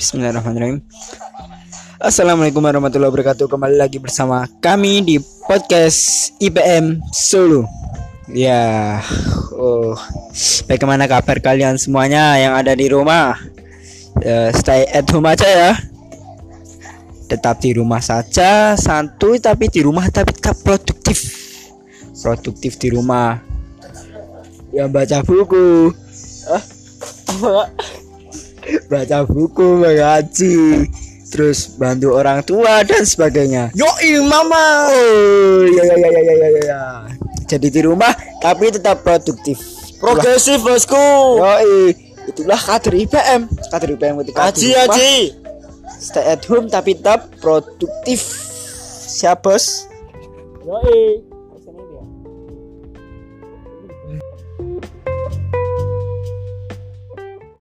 Bismillahirrahmanirrahim. Assalamualaikum warahmatullahi wabarakatuh. Kembali lagi bersama kami di podcast IPM Solo. Ya, oh, bagaimana kabar kalian semuanya yang ada di rumah? Ya, stay at home aja ya. Tetap di rumah saja, santuy tapi di rumah tapi tetap produktif. Produktif di rumah. Ya baca buku. Ah? Baca buku, mengaji, terus bantu orang tua dan sebagainya. Yo mama. Oh, ya ya ya ya ya ya. Jadi di rumah tapi tetap produktif. Progresif bosku. Yo, itulah kader IPM. Kader IPM ketika rumah, haji. stay at home tapi tetap produktif. Siap, Bos? Yo